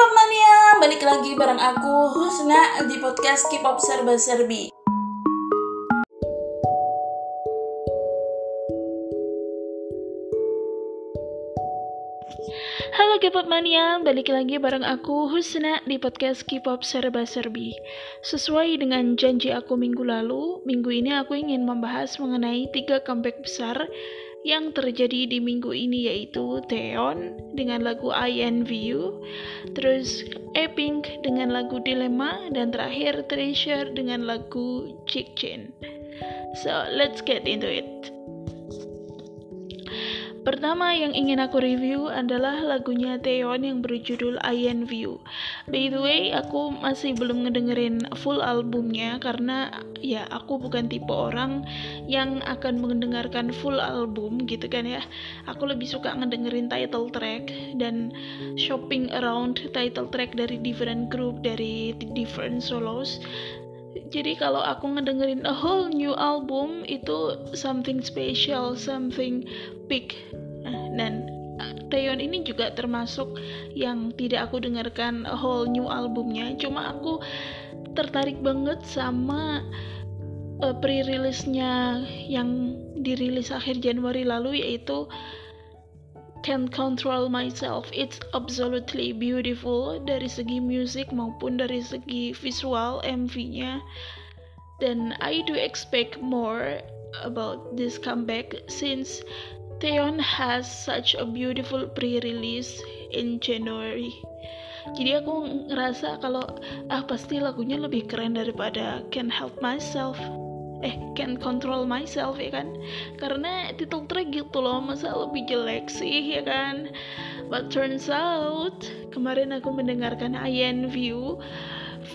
K-pop mania, balik lagi bareng aku Husna di podcast K-pop Serba Serbi. Halo K-pop mania, balik lagi bareng aku Husna di podcast K-pop Serba Serbi. Sesuai dengan janji aku minggu lalu, minggu ini aku ingin membahas mengenai tiga comeback besar yang terjadi di minggu ini yaitu Theon dengan lagu I Envy You, terus A-Pink dengan lagu Dilemma, dan terakhir Treasure dengan lagu Chick Chin. So, let's get into it. Pertama yang ingin aku review adalah lagunya Theon yang berjudul I Envy You. By the way, aku masih belum ngedengerin full albumnya karena ya aku bukan tipe orang yang akan mendengarkan full album gitu kan ya. Aku lebih suka ngedengerin title track dan shopping around title track dari different group, dari different solos jadi kalau aku ngedengerin a whole new album itu something special, something big. Nah, dan Taeyeon ini juga termasuk yang tidak aku dengarkan a whole new albumnya. Cuma aku tertarik banget sama uh, pre-release-nya yang dirilis akhir Januari lalu yaitu Can't Control Myself. It's absolutely beautiful dari segi musik maupun dari segi visual MV-nya. Dan I do expect more about this comeback since Theon has such a beautiful pre-release in January. Jadi aku ngerasa kalau ah pasti lagunya lebih keren daripada Can't Help Myself eh can control myself ya kan? Karena title track gitu loh masa lebih jelek sih ya kan? But turns out kemarin aku mendengarkan Ian View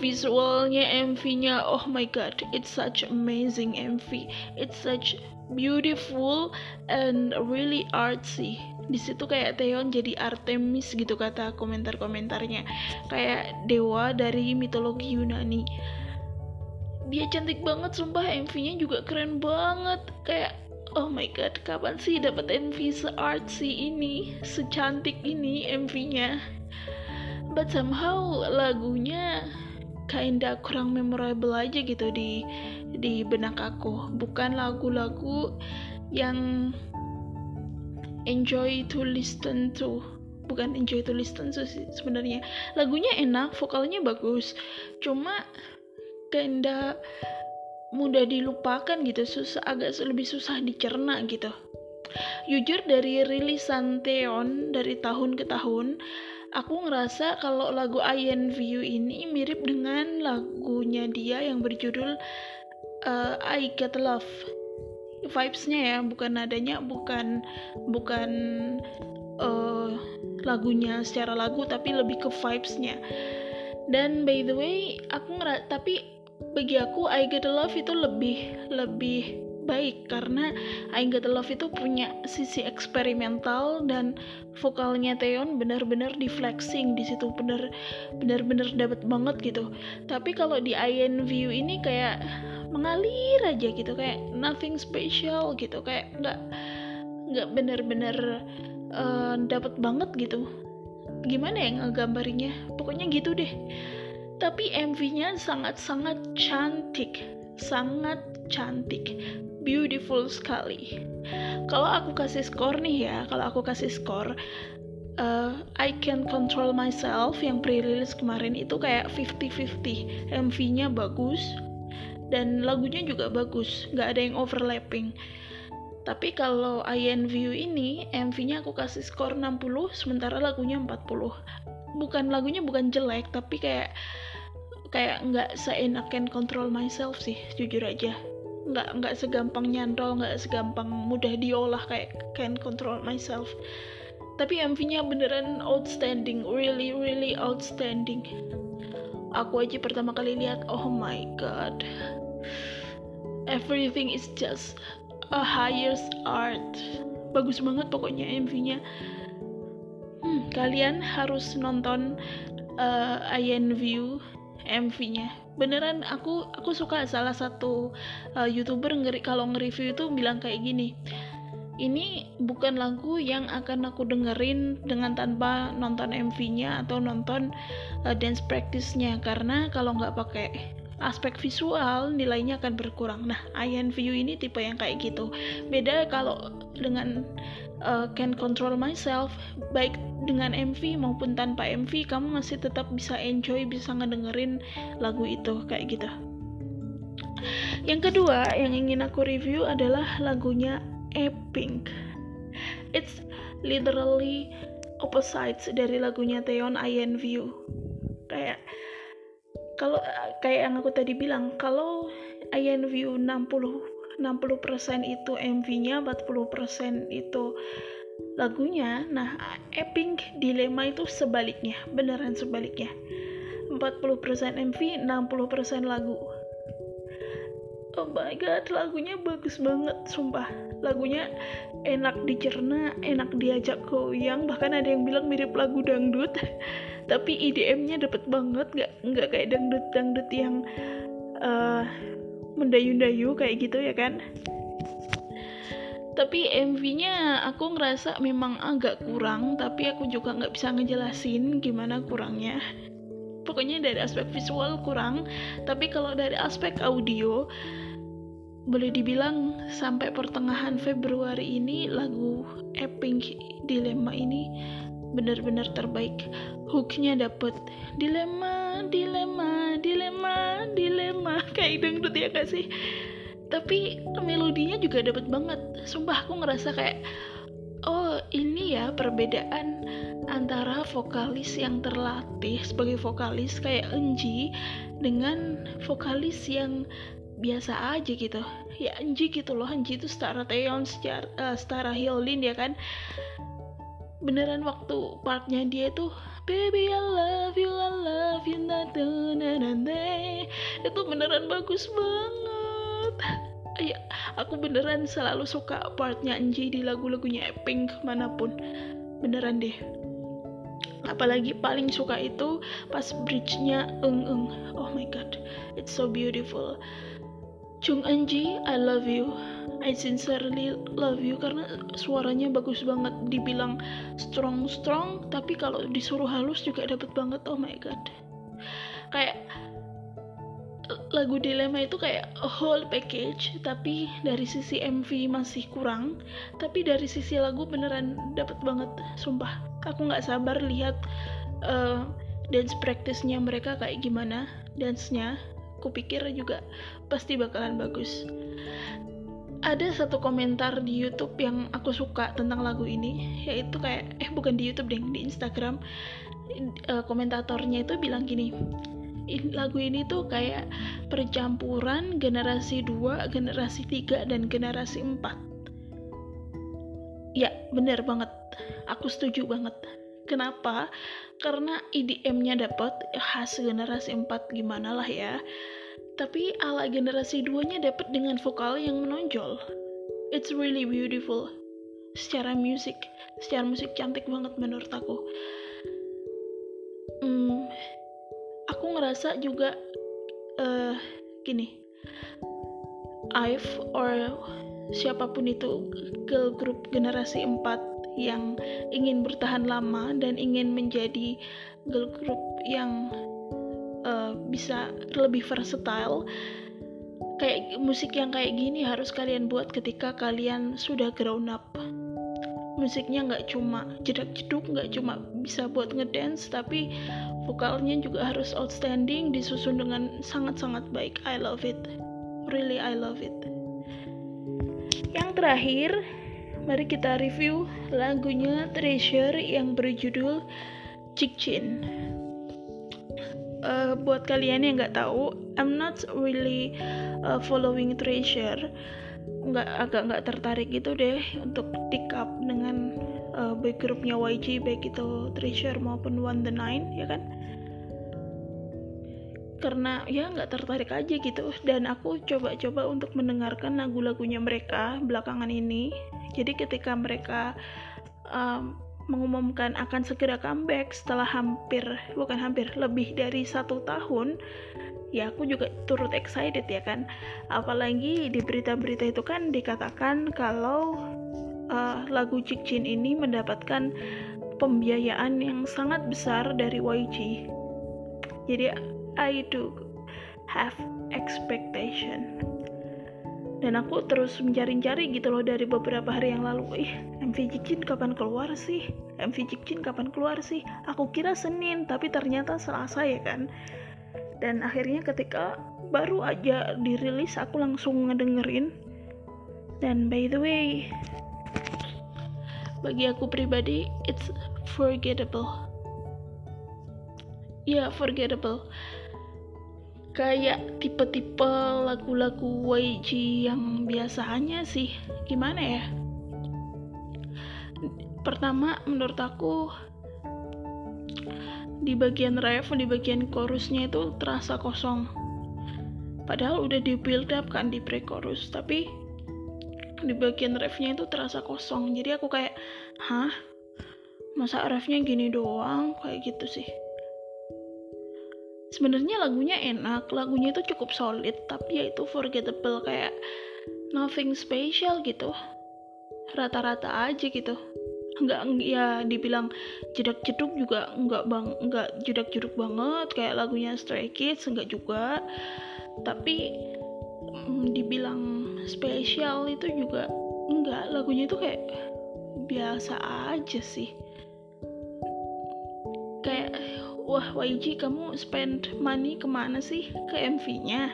visualnya MV-nya oh my god it's such amazing MV it's such beautiful and really artsy. Di situ kayak Theon jadi Artemis gitu kata komentar-komentarnya. Kayak dewa dari mitologi Yunani dia cantik banget sumpah. MV-nya juga keren banget. Kayak oh my god kapan sih dapat MV se-artsy ini? Secantik ini MV-nya but somehow lagunya kinda kurang memorable aja gitu di di benak aku. Bukan lagu-lagu yang enjoy to listen to. Bukan enjoy to listen to sih sebenarnya. Lagunya enak vokalnya bagus. Cuma kinda mudah dilupakan gitu. Susah agak lebih susah dicerna gitu. Jujur dari rilisan Theon dari tahun ke tahun aku ngerasa kalau lagu I View ini mirip dengan lagunya dia yang berjudul uh, I Get Love. Vibesnya ya bukan nadanya bukan bukan uh, lagunya secara lagu tapi lebih ke vibesnya. Dan by the way aku ngerasa tapi bagi aku I Get Love itu lebih lebih baik. Karena I Get Love itu punya sisi eksperimental dan vokalnya Theon benar-benar di flexing di situ benar benar-benar dapat banget gitu. Tapi kalau di I View ini kayak mengalir aja gitu kayak nothing special gitu kayak nggak nggak benar-benar uh, eh, dapat banget gitu. Gimana ya ngegambarinya pokoknya gitu deh tapi MV-nya sangat-sangat cantik, sangat cantik, beautiful sekali. Kalau aku kasih skor nih ya, kalau aku kasih skor, uh, I Can Control Myself yang pre-release kemarin itu kayak 50-50. MV-nya bagus dan lagunya juga bagus, nggak ada yang overlapping. Tapi kalau View ini, MV-nya aku kasih skor 60, sementara lagunya 40 bukan lagunya bukan jelek tapi kayak kayak nggak seenak can control myself sih jujur aja. Nggak nggak segampang nyantol nggak segampang mudah diolah kayak can control myself. Tapi MV-nya beneran outstanding really really outstanding. Aku aja pertama kali lihat oh my god. Everything is just a highest art. Bagus banget pokoknya MV-nya kalian harus nonton uh, Ian View MV-nya beneran aku aku suka salah satu uh, youtuber ngeri kalau nge-review itu bilang kayak gini ini bukan lagu yang akan aku dengerin dengan tanpa nonton MV-nya atau nonton uh, dance practice-nya karena kalau nggak pakai aspek visual nilainya akan berkurang. Nah, Ian View ini tipe yang kayak gitu. Beda kalau dengan uh, Can Control Myself, baik dengan MV maupun tanpa MV, kamu masih tetap bisa enjoy, bisa ngedengerin lagu itu kayak gitu. Yang kedua yang ingin aku review adalah lagunya A-Pink. It's literally opposites dari lagunya Theon Ian View. Kayak kalau kayak yang aku tadi bilang kalau Ian View 60 60% itu MV-nya 40% itu lagunya nah Epping Dilema itu sebaliknya beneran sebaliknya. 40% MV 60% lagu. Oh my god lagunya bagus banget sumpah. Lagunya enak dicerna enak diajak goyang bahkan ada yang bilang mirip lagu dangdut. Tapi IDM-nya dapet banget nggak nggak kayak dangdut dangdut yang uh, mendayu-dayu kayak gitu ya kan tapi MV-nya aku ngerasa memang agak kurang tapi aku juga nggak bisa ngejelasin gimana kurangnya. Pokoknya dari aspek visual kurang tapi kalau dari aspek audio boleh dibilang sampai pertengahan Februari ini lagu Epping Dilema ini benar-benar terbaik. Hooknya dapet dilema dilema dilema dilema kayak dangdut ya gak sih tapi melodinya juga dapet banget. Sumpah aku ngerasa kayak oh ini ya perbedaan antara vokalis yang terlatih sebagai vokalis kayak Enji dengan vokalis yang biasa aja gitu. Ya Enji gitu loh. Enji itu setara Taeyeon setara, uh, setara Hyolyn ya kan? Beneran waktu partnya dia tuh Baby I love you, I love you, na na na. Itu beneran bagus banget. Ya, aku beneran selalu suka partnya Anji di lagu-lagunya Pink mana pun. Beneran deh. Apalagi paling suka itu pas bridge-nya eng eng. Oh my god, it's so beautiful. Chung Anji, I love you. I sincerely love you karena suaranya bagus banget dibilang strong strong tapi kalau disuruh halus juga dapet banget oh my god kayak lagu dilema itu kayak whole package tapi dari sisi MV masih kurang. Tapi dari sisi lagu beneran dapet banget sumpah. Aku nggak sabar lihat uh, dance practice-nya mereka kayak gimana dance-nya. Aku pikir juga pasti bakalan bagus. Ada satu komentar di YouTube yang aku suka tentang lagu ini yaitu kayak eh bukan di YouTube deh di Instagram. Uh, komentatornya itu bilang gini lagu ini tuh kayak percampuran generasi 2, generasi 3 dan generasi 4 ya bener banget aku setuju banget kenapa karena EDM-nya dapat khas generasi 4 gimana lah ya tapi ala generasi duanya dapat dengan vokal yang menonjol. It's really beautiful. Secara musik, secara musik cantik banget menurut aku. Hmm, ngerasa juga uh, gini, I've or siapa pun itu girl group generasi 4 yang ingin bertahan lama dan ingin menjadi girl group yang uh, bisa lebih versatile kayak musik yang kayak gini harus kalian buat ketika kalian sudah grown up musiknya nggak cuma jedak jeduk nggak cuma bisa buat ngedance tapi vokalnya juga harus outstanding disusun dengan sangat-sangat baik. I love it. Really I love it. Yang terakhir mari kita review lagunya Treasure yang berjudul Chin. Uh, buat kalian yang nggak tahu, I'm not really uh, following Treasure, nggak agak nggak tertarik gitu deh untuk pick up dengan uh, boy groupnya YG baik itu Treasure maupun One the Nine ya kan? Karena ya nggak tertarik aja gitu. Dan aku coba-coba untuk mendengarkan lagu-lagunya mereka belakangan ini. Jadi ketika mereka um, mengumumkan akan segera comeback setelah hampir bukan hampir lebih dari satu tahun ya aku juga turut excited ya kan apalagi di berita-berita itu kan dikatakan kalau uh, lagu Cikcin ini mendapatkan pembiayaan yang sangat besar dari YG. Jadi I do have expectation. Dan aku terus mencari-cari gitu loh dari beberapa hari yang lalu. Ih, MV Cikcin kapan keluar sih? MV Cikcin kapan keluar sih? Aku kira Senin, tapi ternyata Selasa ya kan. Dan akhirnya ketika baru aja dirilis aku langsung ngedengerin. Dan by the way, bagi aku pribadi it's forgettable ya yeah, forgettable kayak tipe-tipe lagu-lagu YG yang biasanya sih. Gimana ya? Pertama menurut aku di bagian ref di bagian chorusnya itu terasa kosong. Padahal udah di build up kan di pre-chorus tapi di bagian refnya itu terasa kosong. Jadi aku kayak hah? Masa refnya gini doang? Kayak gitu sih sebenarnya lagunya enak lagunya itu cukup solid tapi ya itu forgettable kayak nothing special gitu. Rata-rata aja gitu. Nggak ya dibilang jedak jeduk juga nggak bang nggak jedak jeduk banget kayak lagunya Stray Kids nggak juga. Tapi mm, dibilang spesial itu juga enggak lagunya itu kayak biasa aja sih wah YG kamu spend money ke mana sih? Ke MV-nya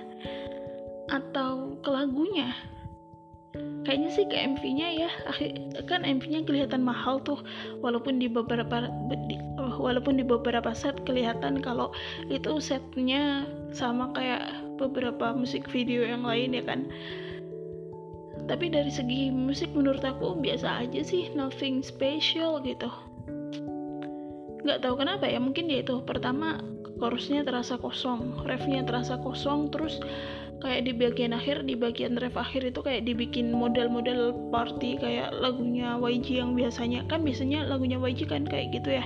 atau ke lagunya? Kayaknya sih ke MV-nya ya. Kan MV-nya kelihatan mahal tuh. Walaupun di beberapa walaupun di beberapa set kelihatan kalau itu setnya sama kayak beberapa musik video yang lain ya kan. Tapi dari segi musik menurut aku biasa aja sih. Nothing special gitu nggak tahu kenapa ya mungkin ya itu. Pertama chorusnya terasa kosong refnya terasa kosong terus kayak di bagian akhir di bagian ref akhir itu kayak dibikin model-model party kayak lagunya YG yang biasanya kan biasanya lagunya YG kan kayak gitu ya.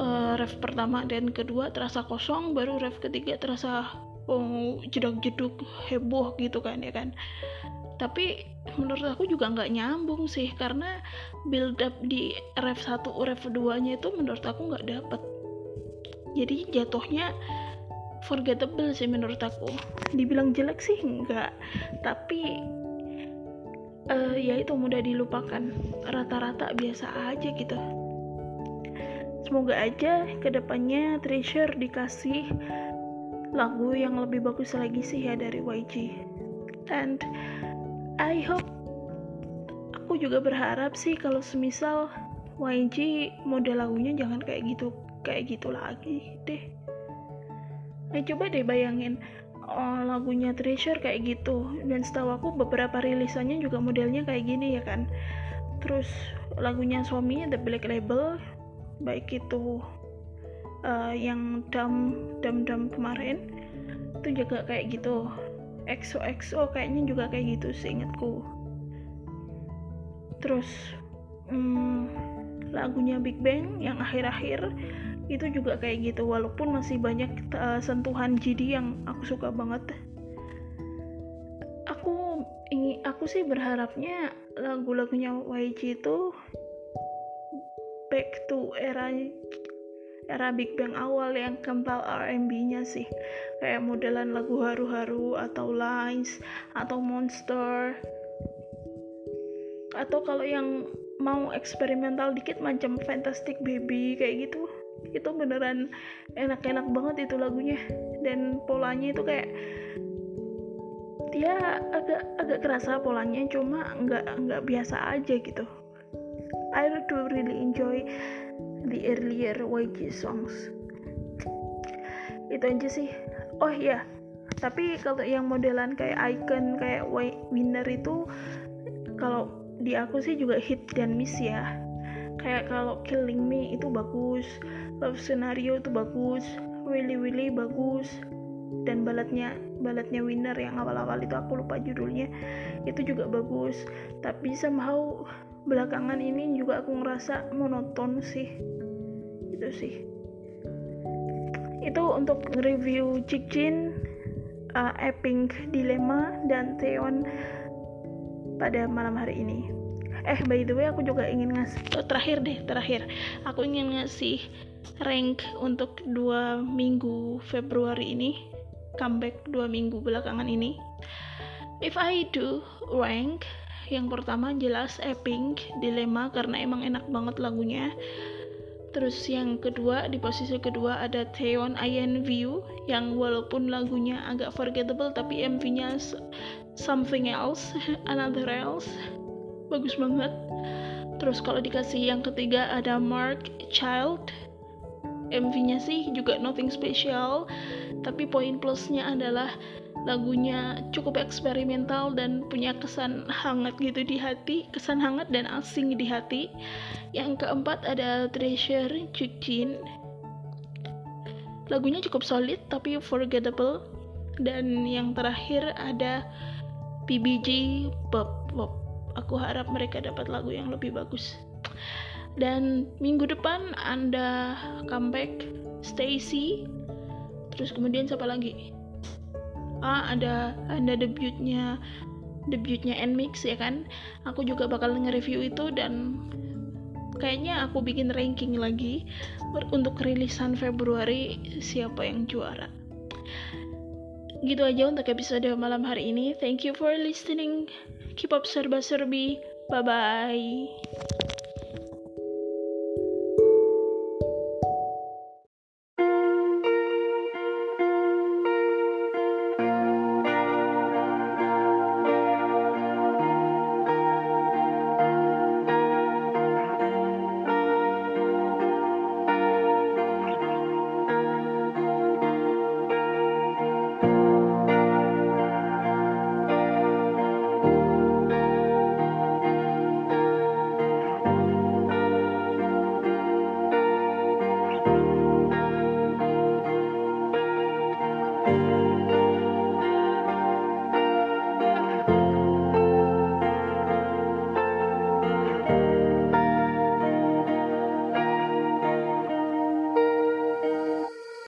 Uh, ref pertama dan kedua terasa kosong baru ref ketiga terasa oh, jedak jeduk heboh gitu kan ya kan. Tapi menurut aku juga nggak nyambung sih karena build up di ref 1 ref 2 nya itu menurut aku nggak dapet. Jadi jatuhnya forgettable sih menurut aku. Dibilang jelek sih enggak tapi uh, ya itu mudah dilupakan. Rata-rata biasa aja gitu. Semoga aja ke depannya Treasure dikasih lagu yang lebih bagus lagi sih ya dari YG and I hope aku juga berharap sih kalau semisal YG model lagunya jangan kayak gitu kayak gitu lagi deh. Nah coba deh bayangin oh, lagunya Treasure kayak gitu. Dan setahu aku beberapa rilisannya juga modelnya kayak gini ya kan? Terus lagunya suaminya The Black Label baik itu uh, yang dam dam dam kemarin itu juga kayak gitu XOXO kayaknya juga kayak gitu seingatku terus hmm, lagunya Big Bang yang akhir-akhir itu juga kayak gitu walaupun masih banyak uh, sentuhan GD yang aku suka banget. Aku ingin aku sih berharapnya lagu-lagunya YG itu back to era era Big Bang awal yang kental R&B-nya sih. Kayak modelan lagu haru-haru atau Lines atau Monster. Atau kalau yang mau eksperimental dikit macam Fantastic Baby kayak gitu itu beneran enak-enak banget itu lagunya. Dan polanya itu kayak dia agak agak kerasa polanya cuma nggak nggak biasa aja gitu. I do really enjoy the earlier YG songs. Itu aja sih. Oh iya. Tapi kalau yang modelan kayak icon kayak winner itu kalau di aku sih juga hit dan miss ya. Kayak kalau killing me itu bagus love scenario itu bagus Willy Willy bagus dan balatnya balatnya winner yang awal-awal itu aku lupa judulnya. Itu juga bagus. Tapi somehow belakangan ini juga aku ngerasa monoton sih. Itu sih. Itu untuk review Cikjin uh, Epping Dilema dan Theon pada malam hari ini. Eh by the way aku juga ingin ngasih oh, terakhir deh terakhir. Aku ingin ngasih rank untuk dua minggu Februari ini comeback dua minggu belakangan ini. If I do rank yang pertama jelas Epping Dilema karena emang enak banget lagunya. Terus yang kedua di posisi kedua ada Theon Ian View yang walaupun lagunya agak forgettable tapi MV-nya something else another else. Bagus banget. Terus kalau dikasih yang ketiga ada Mark Child. MV-nya sih juga nothing special tapi poin plusnya adalah lagunya cukup eksperimental dan punya kesan hangat gitu di hati kesan hangat dan asing di hati. Yang keempat ada Treasure Chuchin. Lagunya cukup solid tapi forgettable. Dan yang terakhir ada PBG Pop Pop. Aku harap mereka dapat lagu yang lebih bagus. Dan minggu depan anda comeback Stacy. Terus kemudian siapa lagi ah ada ada debutnya debutnya Nmix ya kan? Aku juga bakal nge-review itu dan kayaknya aku bikin ranking lagi untuk rilisan Februari siapa yang juara. Gitu aja untuk episode malam hari ini. Thank you for listening. Keep up serba serbi bye bye